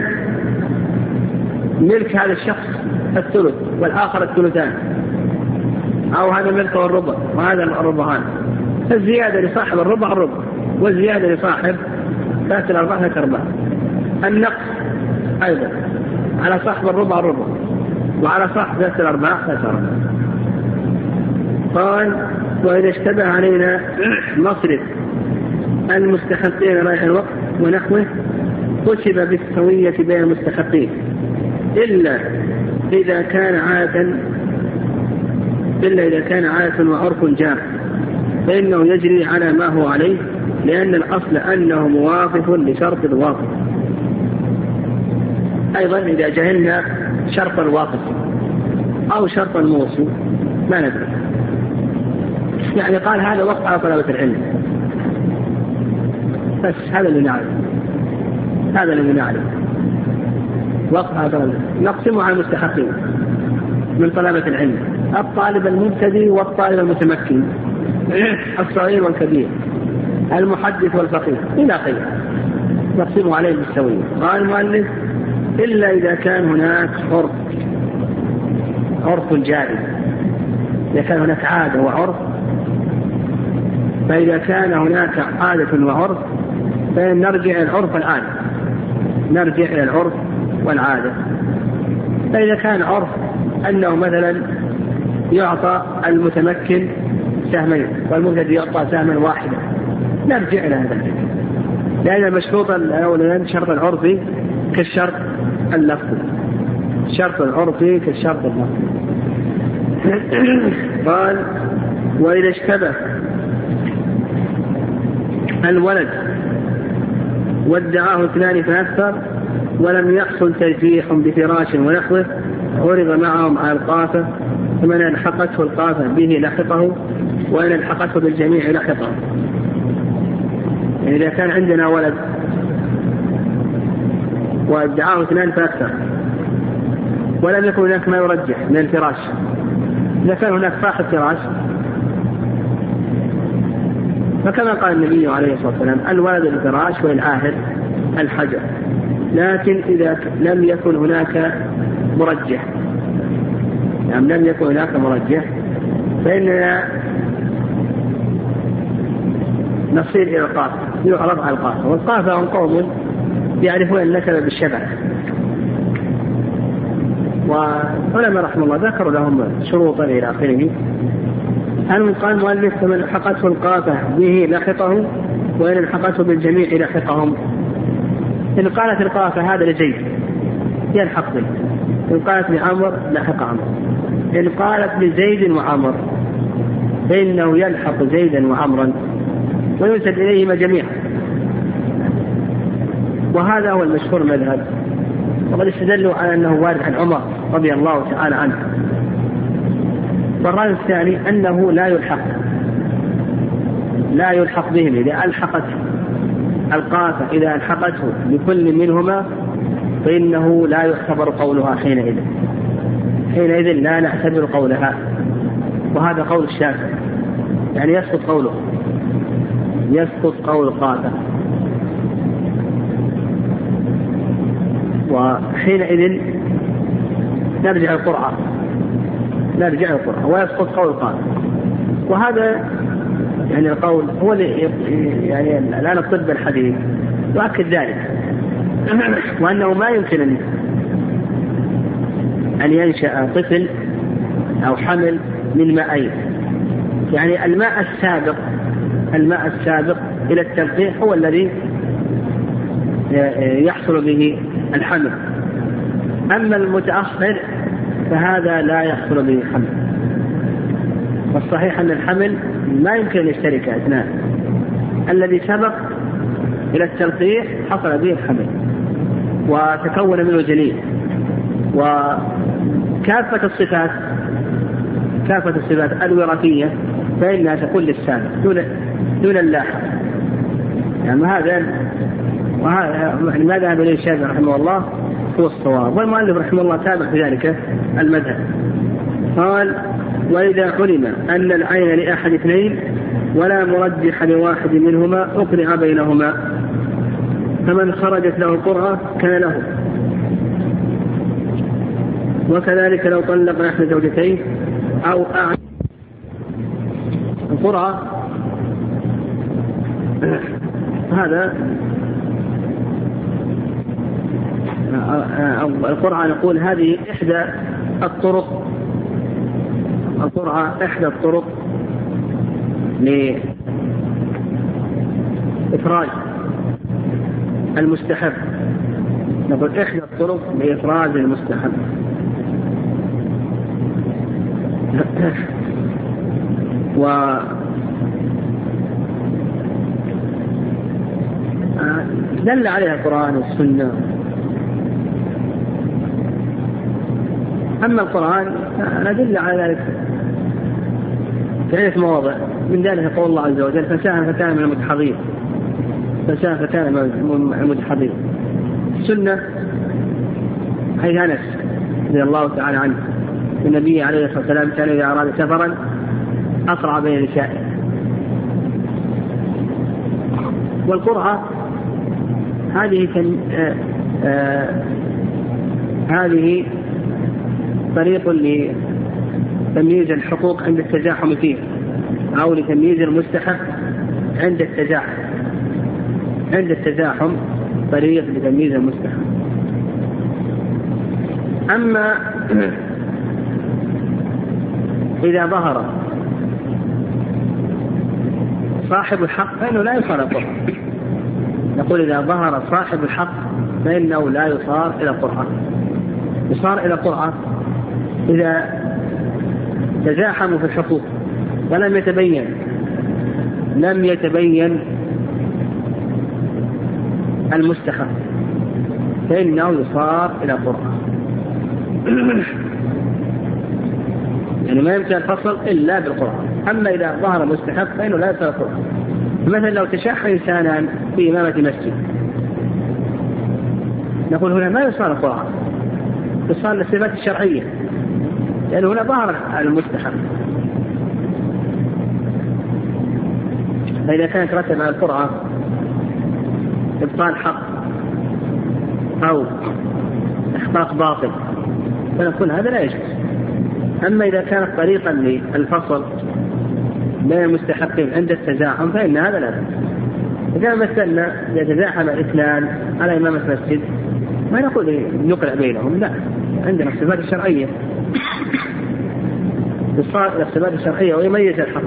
Speaker 1: ملك هذا الشخص الثلث والآخر الثلثان أو هذا ملكه الربع وهذا الربعان. فالزيادة لصاحب الربع الربع والزيادة لصاحب ثلاثة الأرباع ثلاثة أرباع النقص أيضا على صاحب الربع الربع وعلى صاحب ثلاثة الأرباع ثلاثة أرباع قال وإذا اشتبه علينا مصرف المستحقين رايح الوقت ونحوه حسب بالسوية بين المستحقين إلا إذا كان عادة إلا إذا كان عادة وعرف جار. فإنه يجري على ما هو عليه لأن الأصل أنه موافق لشرط الواقف. أيضا إذا جهلنا شرط الواقف أو شرط الموصول ما ندري. يعني قال هذا وقت على طلبة العلم. بس هذا اللي نعرف هذا اللي نعرف وقت على طلبة نقسمه على المستحقين من طلبة العلم. الطالب المبتدئ والطالب المتمكن. الصغير والكبير. المحدث والفقيه. إلى آخره. نقسم عليه بالسوية قال المؤلف إلا إذا كان هناك عرف. عرف جائز إذا كان هناك عادة وعرف فإذا كان هناك عادة وعرف فإن نرجع إلى العرف والعادة نرجع إلى العرف والعادة. فإذا كان عرف أنه مثلا يعطى المتمكن سهمين والمبتدئ يعطى سهما واحدا. نرجع إلى هذا الفكر. لأن المشروط الأولى شرط العرفي كالشرط اللفظي. الشرط العرفي كالشرط اللفظي. قال وإذا اشتبه الولد وادعاه اثنان فأكثر ولم يحصل ترجيح بفراش ونحوه عرض معهم على القافة فمن ألحقته القافة به لحقه وإن ألحقته بالجميع لحقه. يعني إذا كان عندنا ولد وادعاه اثنان فأكثر. ولم يكن هناك ما يرجح من الفراش. إذا كان هناك فاحش فراش فكما قال النبي عليه الصلاة والسلام الولد الفراش والعاهر الحجر. لكن إذا لم يكن هناك مرجح. يعني لم يكن هناك مرجح. فإننا نصير إلى القافة يعرض على القافة والقافة هم قوم يعرفون النسب بالشبه وعلماء رحمه الله ذكروا لهم شروطا إلى آخره. المهم قال المؤلف فمن الحقته القافة به لحقه وإن الحقته بالجميع لحقهم. إن قالت القافة هذا لزيد يلحق به. إن قالت لعمر لحق عمر إن قالت لزيد وعمر فإنه يلحق زيدا وعمرا وينسب إليهما جميعا. وهذا هو المشهور المذهب وقد استدلوا على أنه وارد عن عمر رضي الله تعالى عنه. والرأي الثاني أنه لا يلحق. لا يلحق بهم. إذا ألحقت القافة إذا ألحقته بكل منهما فإنه لا يعتبر قولها حينئذ. حينئذ لا نعتبر قولها وهذا قول الشافعي يعني يسقط قوله يسقط قول القافة وحينئذ نرجع القرآن نرجع القرآن ويسقط قول القافة وهذا يعني القول هو يعني الآن الطب الحديث يؤكد ذلك. وأنه ما يمكن أن أن ينشأ طفل أو حمل من ماءين يعني الماء السابق الماء السابق إلى التلقيح هو الذي يحصل به الحمل. أما المتأخر فهذا لا يحصل به الحمل والصحيح أن الحمل ما يمكن أن يشترك اثنان الذي سبق إلى التلقيح حصل به الحمل. وتكون منه جليل. وكافة الصفات كافة الصفات الوراثية فإنها تكون للسابق دون دون اللاحق. يعني هذا وهذا يعني ما ذهب اليه الشافعي رحمه الله؟ هو الصواب. والمؤلف رحمه الله تابع في ذلك المذهب. قال وإذا علم أن العين لأحد اثنين ولا مرجح لواحد منهما أقرع بينهما فمن خرجت له القرعة كان له. وكذلك لو طلق إحدى زوجتين أو أعلم القرعة هذا القرعة نقول هذه إحدى الطرق. القرعة إحدى الطرق لإفراج المستحب. نقول إحدى الطرق لإفراج المستحب. و دل عليها القرآن والسنة. أما القرآن ندل على ذلك. في عدة مواضع. من ذلك قول الله عز وجل فساهم فكان من المتحضين فساهم فكان من المتحضين السنة حيث أنس رضي الله تعالى عنه. النبي عليه الصلاة والسلام كان إذا أراد سفرا أسرع بين نسائه والقرعة هذه كان آه آه هذه طريق لتمييز الحقوق عند التزاحم فيه أو لتمييز المستحق عند التزاحم. عند التزاحم طريق لتمييز المستحق. أما إذا ظهر صاحب الحق فإنه لا يصار القرآن. نقول إذا ظهر صاحب الحق فإنه لا يصار إلى القرآن. يصار إلى القرآن إذا تزاحموا في الحقوق ولم يتبين. لم يتبين المستحق فإنه يصار إلى القرآن. يعني ما يمكن الفصل إلا بالقرآن. أما إذا ظهر مستحق فإنه لا يصار القرآن. مثلا لو تشاح إنسانا في إمامة مسجد. نقول هنا ما يصار القرآن. يصار للصفات الشرعية. لأنه هنا ظهر المستحق. فإذا كانت رتب على القرعة إبطال حق أو إحقاق باطل فنقول هذا لا يجوز. أما إذا كانت طريقا للفصل بين المستحقين عند التزاحم فإن هذا لا بأس. إذا مثلنا يتزاحم الإثنان على إمامة مسجد ما نقول نقرأ بينهم لا. عندنا الصفات الشرعية. الصفات الشرعية ويميز الحق.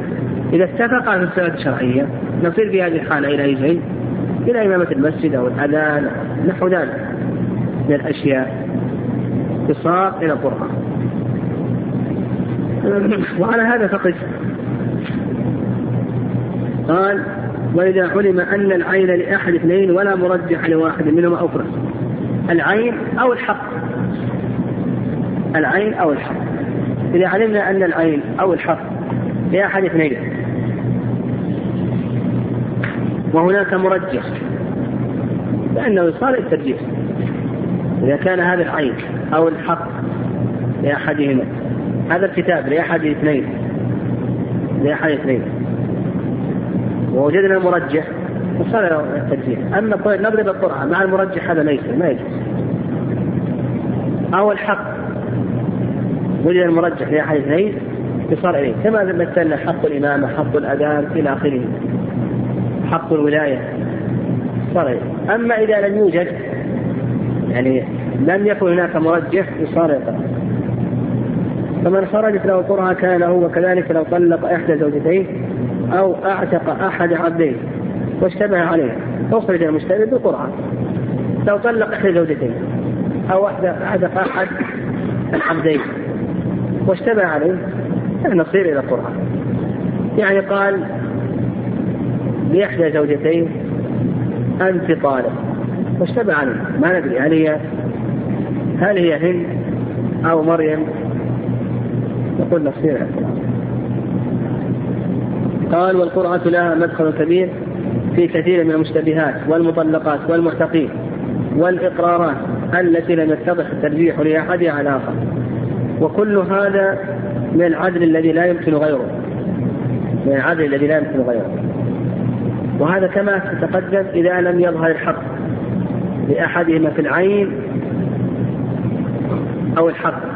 Speaker 1: إذا اتفقا في الصفات الشرعية نصير في هذه الحالة إلى أي شيء؟ إلى إمامة المسجد أو الأذان نحو ذلك. من الأشياء. تصار إلى القرآن. وعلى هذا فقد قال وإذا علم أن العين لأحد اثنين ولا مرجح لواحد منهما أخرى. العين أو الحق. العين أو الحق. إذا علمنا أن العين أو الحق لأحد اثنين. وهناك مرجح. فإنه يصار الترجيح. إذا كان هذا العين أو الحق لأحدهما. هذا الكتاب لأحد اثنين لأحد اثنين. ووجدنا المرجح وصار الترجيح. أما نضرب القرعة مع المرجح هذا ليس ما يجوز. أو الحق. وجد المرجح لأحد اثنين يصار إليه. كما مثلنا حق الإمامة حق الأذان إلى آخره. حق الولاية صار إليه. أما إذا لم يوجد يعني لم يكن هناك مرجح يصار إليه. فمن خرجت له قرعة كان له وكذلك لو طلق إحدى زوجتين أو أعتق أحد عبدين واشتبه عليه. أخرج المشتبه بقرعة. لو طلق إحدى زوجتين أو أعتق أحد العبدين واشتبه عليه نصير إلى القرآن يعني قال لإحدى زوجتين أنت طالب واشتبه عليه. ما ندري هل هي هل هي هند أو مريم. إلى القرآن قال والقرآن لها مدخل كبير في كثير من المشتبهات والمطلقات والمعتقين والإقرارات التي لم يتضح الترجيح لأحدها على الآخر وكل هذا من العدل الذي لا يمكن غيره. من العدل الذي لا يمكن غيره. وهذا كما تقدم إذا لم يظهر الحق لأحدهما في العين أو الحق.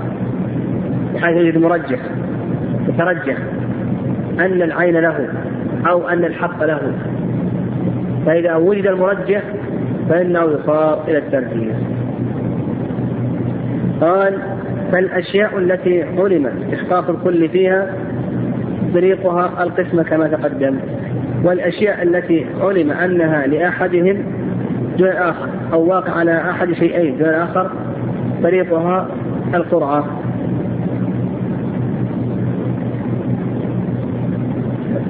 Speaker 1: بحيث يجد مرجح يترجح أن العين له أو أن الحق له. فإذا وجد المرجح فإنه يصار إلى الترجيح. قال فالأشياء التي علم إحقاق الكل فيها طريقها القسمة كما تقدم والأشياء التي علم أنها لأحدهم دون الآخر أو واقع على أحد شيئين دون الآخر طريقها القرعة.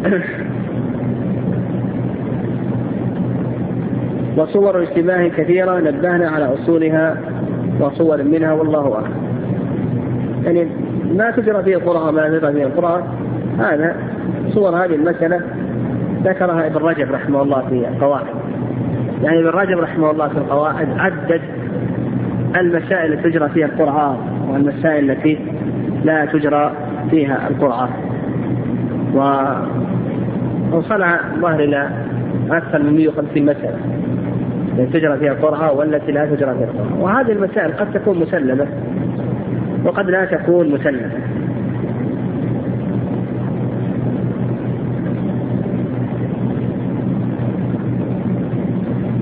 Speaker 1: وصور الاشتباه كثيرة نبهنا على أصولها وصور منها والله أعلم. يعني ما تجرى فيه القرآن ما تجرى فيه القرآن هذا صور هذه المسألة ذكرها ابن رجب رحمه الله في القواعد. يعني ابن رجب رحمه الله في القواعد عدد المسائل التي تجرى فيها القرآن والمسائل التي لا تجرى فيها القرعة ووصلها الظاهر إلى أكثر من 150 مسألة. تجرى فيها القرعة والتي لا تجرى فيها القرعة وهذه المسائل قد تكون مسلمة وقد لا تكون مسلمة.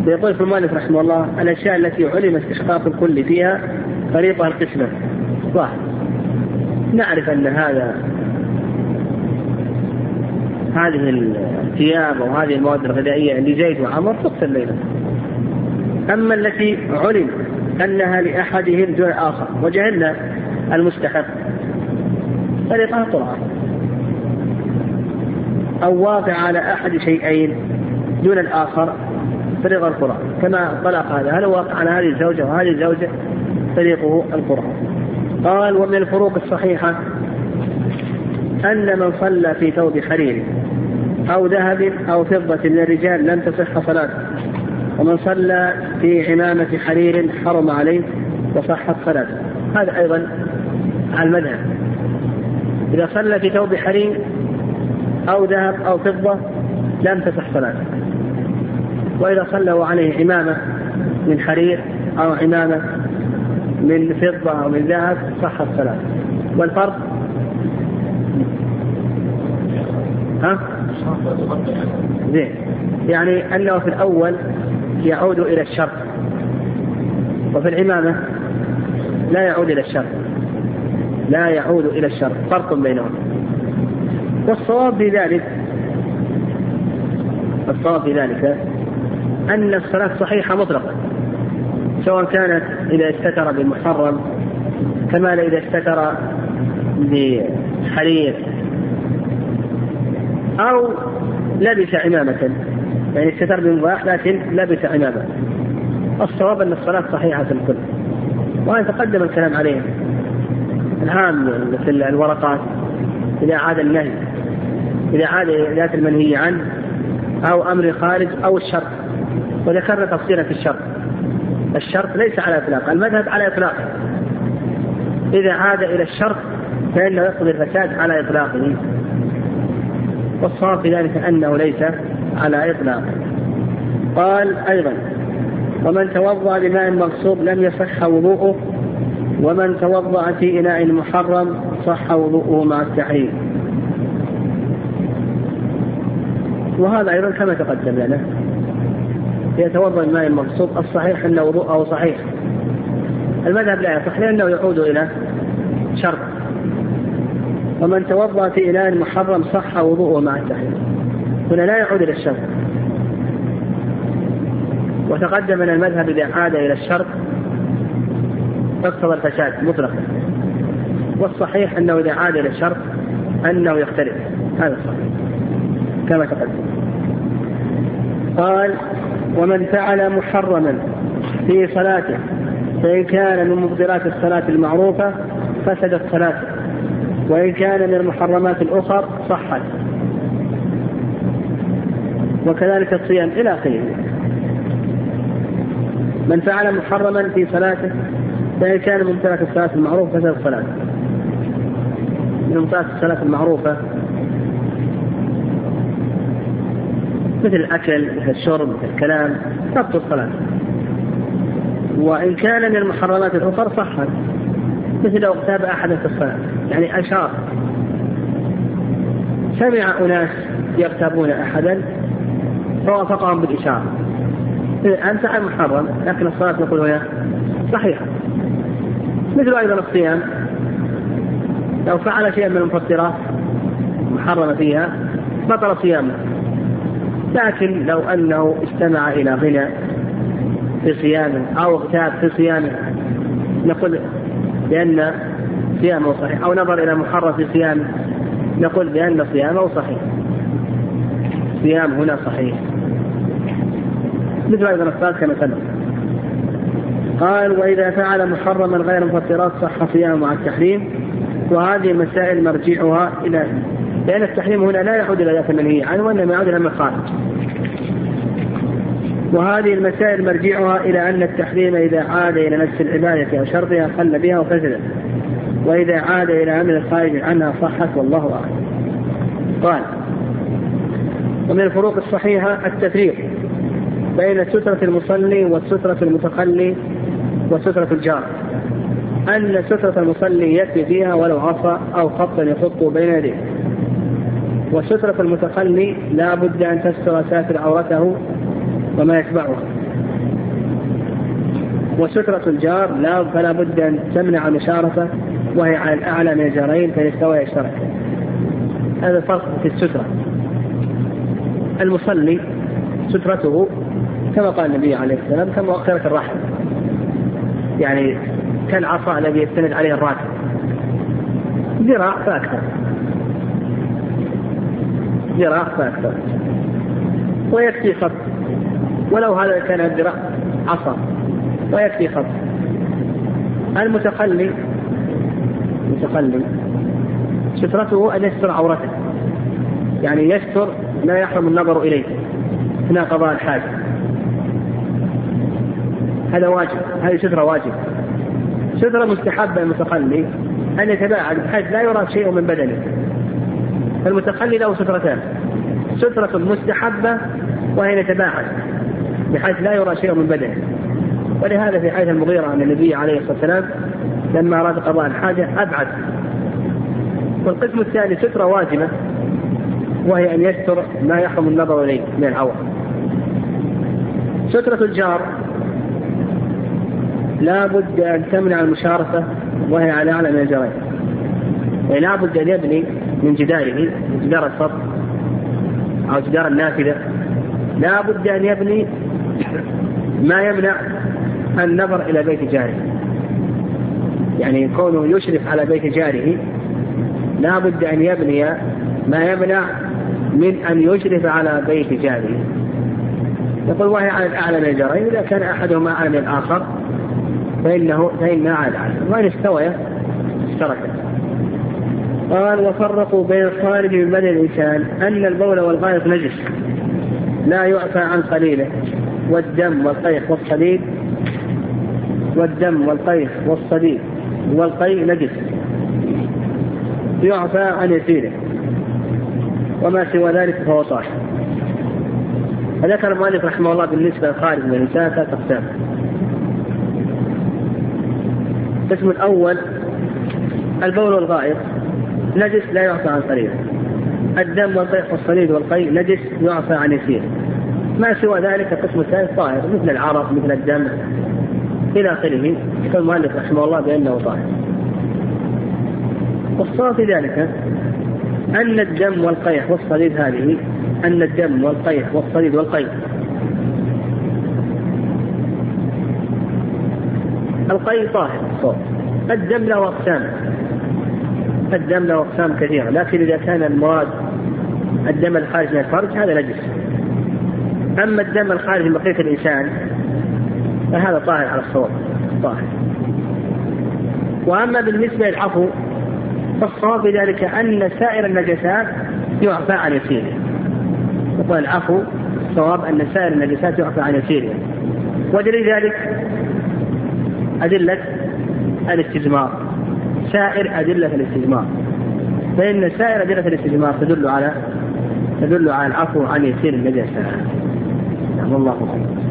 Speaker 1: يقول في المؤلف رحمه الله الأشياء التي علم استحقاق الكل فيها طريقها القسمة. واحد نعرف أن هذا هذه الثياب أو هذه المواد الغذائية لزيد وعمر تقسم بينهم أما التي علم أنها لأحدهم دون آخر وجهلنا المستحق. طريقها قرآن أو واقع على أحد شيئين دون الآخر طريق القرآن. كما طلق هذا. هل واقع على هذه الزوجة وهذه الزوجة؟ طريقه القرآن. قال ومن الفروق الصحيحة أن من صلى في ثوب حرير أو ذهب أو فضة من الرجال لم تصح صلاته ومن صلى في عمامة حرير حرم عليه وصحت صلاته. هذا أيضا على المذهب. إذا صلى في ثوب حرير أو ذهب أو فضة لم تصح صلاته. وإذا صلوا عليه عمامة من حرير أو عمامة من فضة أو من ذهب صح الصلاة والفرق؟ ها؟ زين. يعني أنه في الأول يعود إلى الشر. وفي العمامة لا يعود إلى الشر. لا يعود إلى الشر. فرق بينهم. والصواب في ذلك الصواب في ذلك أن الصلاة صحيحة مطلقا سواء كانت إذا استتر بالمحرم كما إذا استتر بحرير أو لبس عمامة. يعني استتر بمباح لكن لبس عمامة. الصواب أن الصلاة صحيحة في الكل. وهذا تقدم الكلام عليه. الهام في الورقات. إذا عاد النهي. إذا عاد ذات المنهي عنه. أو أمر خارج أو الشرط. وذكرنا تفصيلا في الشرط. الشرط ليس على إطلاق. المذهب على اطلاقه إذا عاد إلى الشرط فإنه يقضي الفساد على إطلاقه. والصواب في ذلك أنه ليس على اطلاقه قال أيضا ومن توضأ بماء مغصوب لم يصح وضوءه ومن توضأ في إناء محرم صح وضوءه مع التحريم. وهذا أيضا كما تقدم لنا. يتوضأ الماء المغصوب الصحيح أن وضوءه صحيح. المذهب لا يصح لأنه يعود إلى شرط. ومن توضأ في اناء محرم صح وضوءه مع التحريم هنا لا يعود إلى الشرط. وتقدم أن المذهب إذا عاد إلى الشرط اقتضى الفساد مطلقا. والصحيح أنه إذا عاد إلى الشرط أنه يختلف. هذا صحيح. كما تقدم. قال ومن فعل محرما في صلاته فإن كان من مبطلات الصلاة المعروفة فسدت صلاته. وإن كان من المحرمات الأخر صحت وكذلك الصيام إلى آخره. من فعل محرما في صلاته فإن كان من مبطلات الصلاة المعروفة فسدت صلاته من مبطلات الصلاة المعروفة مثل الأكل مثل الشرب مثل الكلام تبطل الصلاة. وإن كان من المحرمات الأخرى صحت مثل لو اغتاب أحدا في الصلاة يعني أشار سمع أناس يغتابون أحدا فوافقهم بالإشارة. أنت محرم لكن الصلاة نقول هنا صحيحة. مثل أيضا الصيام لو فعل شيئا من المفطرات محرمة فيها بطل صيامه. لكن لو أنه استمع إلى غنى في صيامه أو اغتاب في صيامه نقول بأن صيامه صحيح أو نظر إلى محرم في صيامه. نقول بأن صيامه صحيح. صيام هنا صحيح. مثل أيضا الصلاة كما سبق. قال وإذا فعل محرما غير مفطرات صح صيامه مع التحريم وهذه المسائل مرجعها إلى لأن التحريم هنا لا يعود إلى ذات المنهي عنه وإنما يعود إلى المخارج. وهذه المسائل مرجعها إلى أن التحريم إذا عاد إلى نفس العبادة أو شرطها خل بها وفسدت وإذا عاد إلى عمل خارج عنها صحت والله أعلم. قال ومن الفروق الصحيحة التفريق بين سترة المصلي وسترة المتخلي وسترة الجار. أن سترة المصلي يكفي فيها ولو عصا أو خطا يخط بين يديه. وسترة المتخلي لا بد أن تستر ساتر عورته وما يتبعها وسترة الجار لا فلا بد أن تمنع مشارفة وهي على الأعلى من الجارين فإن استوى يشترك. هذا الفرق في السترة. المصلي سترته كما قال النبي عليه السلام كمؤخرة الرحم. يعني كالعصا الذي يستند عليه الراكب ذراع فأكثر. ذراع فأكثر. ويكفي خط. ولو هذا كان الذراع عصا ويكفي خط. المتخلي المتخلي سترته أن يستر عورته. يعني يستر لا يحرم النظر إليه أثناء قضاء الحاجة. هذا واجب هذه سترة واجب. سترة مستحبة المتخلي أن يتباعد بحيث لا يرى شيء من بدنه. فالمتخلي له سترتان. سترة مستحبة وهي يتباعد. بحيث لا يرى شيء من بدنه. ولهذا في حديث المغيرة أن النبي عليه الصلاة والسلام لما أراد قضاء الحاجة أبعد. والقسم الثاني سترة واجبة وهي أن يستر ما يحرم النظر إليه من العورة سترة الجار لا بد أن تمنع المشارفة وهي على أعلى من الجرين يعني لا بد أن يبني من جداره جدار السطح أو جدار النافذة. لا بد أن يبني ما يمنع النظر إلى بيت جاره. يعني كونه يشرف على بيت جاره لا بد أن يبني ما يمنع من أن يشرف على بيت جاره. يقول وهي على الأعلى من الجارين إذا كان أحدهما أعلى من الآخر فإنه فإنها على الأعلى وإن استويا اشتركا قال وفرقوا بين الخارج من بدن الإنسان أن البول والغائط نجس لا يعفى عن قليله. والدم والقيح والصليب. والدم والقيح والصليب. والقيء نجس. يعفى عن يسيره. وما سوى ذلك فهو طاهر فذكر المؤلف رحمه الله بالنسبة للخارج من الإنسان ثلاث أقسام. القسم الأول البول والغائط. نجس لا يعفى عن قليل الدم والطيح والصليب والقيء نجس يعفى عن يسير ما سوى ذلك القسم الثالث طاهر مثل العرق مثل الدم إلى آخره. يقول المؤلف رحمه الله بأنه طاهر. والصواب في ذلك أن الدم والقيح والصليب هذه أن الدم والقيح والصليب والقيح. القيء طاهر الدم له أقسام. الدم له أقسام كثيرة لكن إذا كان المراد الدم الخارج من الفرج هذا نجس. أما الدم الخارج من بقية الإنسان فهذا طاهر على الصوت طاهر. وأما بالنسبة للعفو فالصواب ذلك أن سائر النجسات يعفى عن يسيره. يقول العفو الصواب أن سائر النجسات يعفى عن يسيره. ودليل ذلك أدلة الاستجمار. سائر أدلة الاستجمار. فإن سائر أدلة الاستجمار تدل على تدل على العفو عن يسير النجاسة الله خير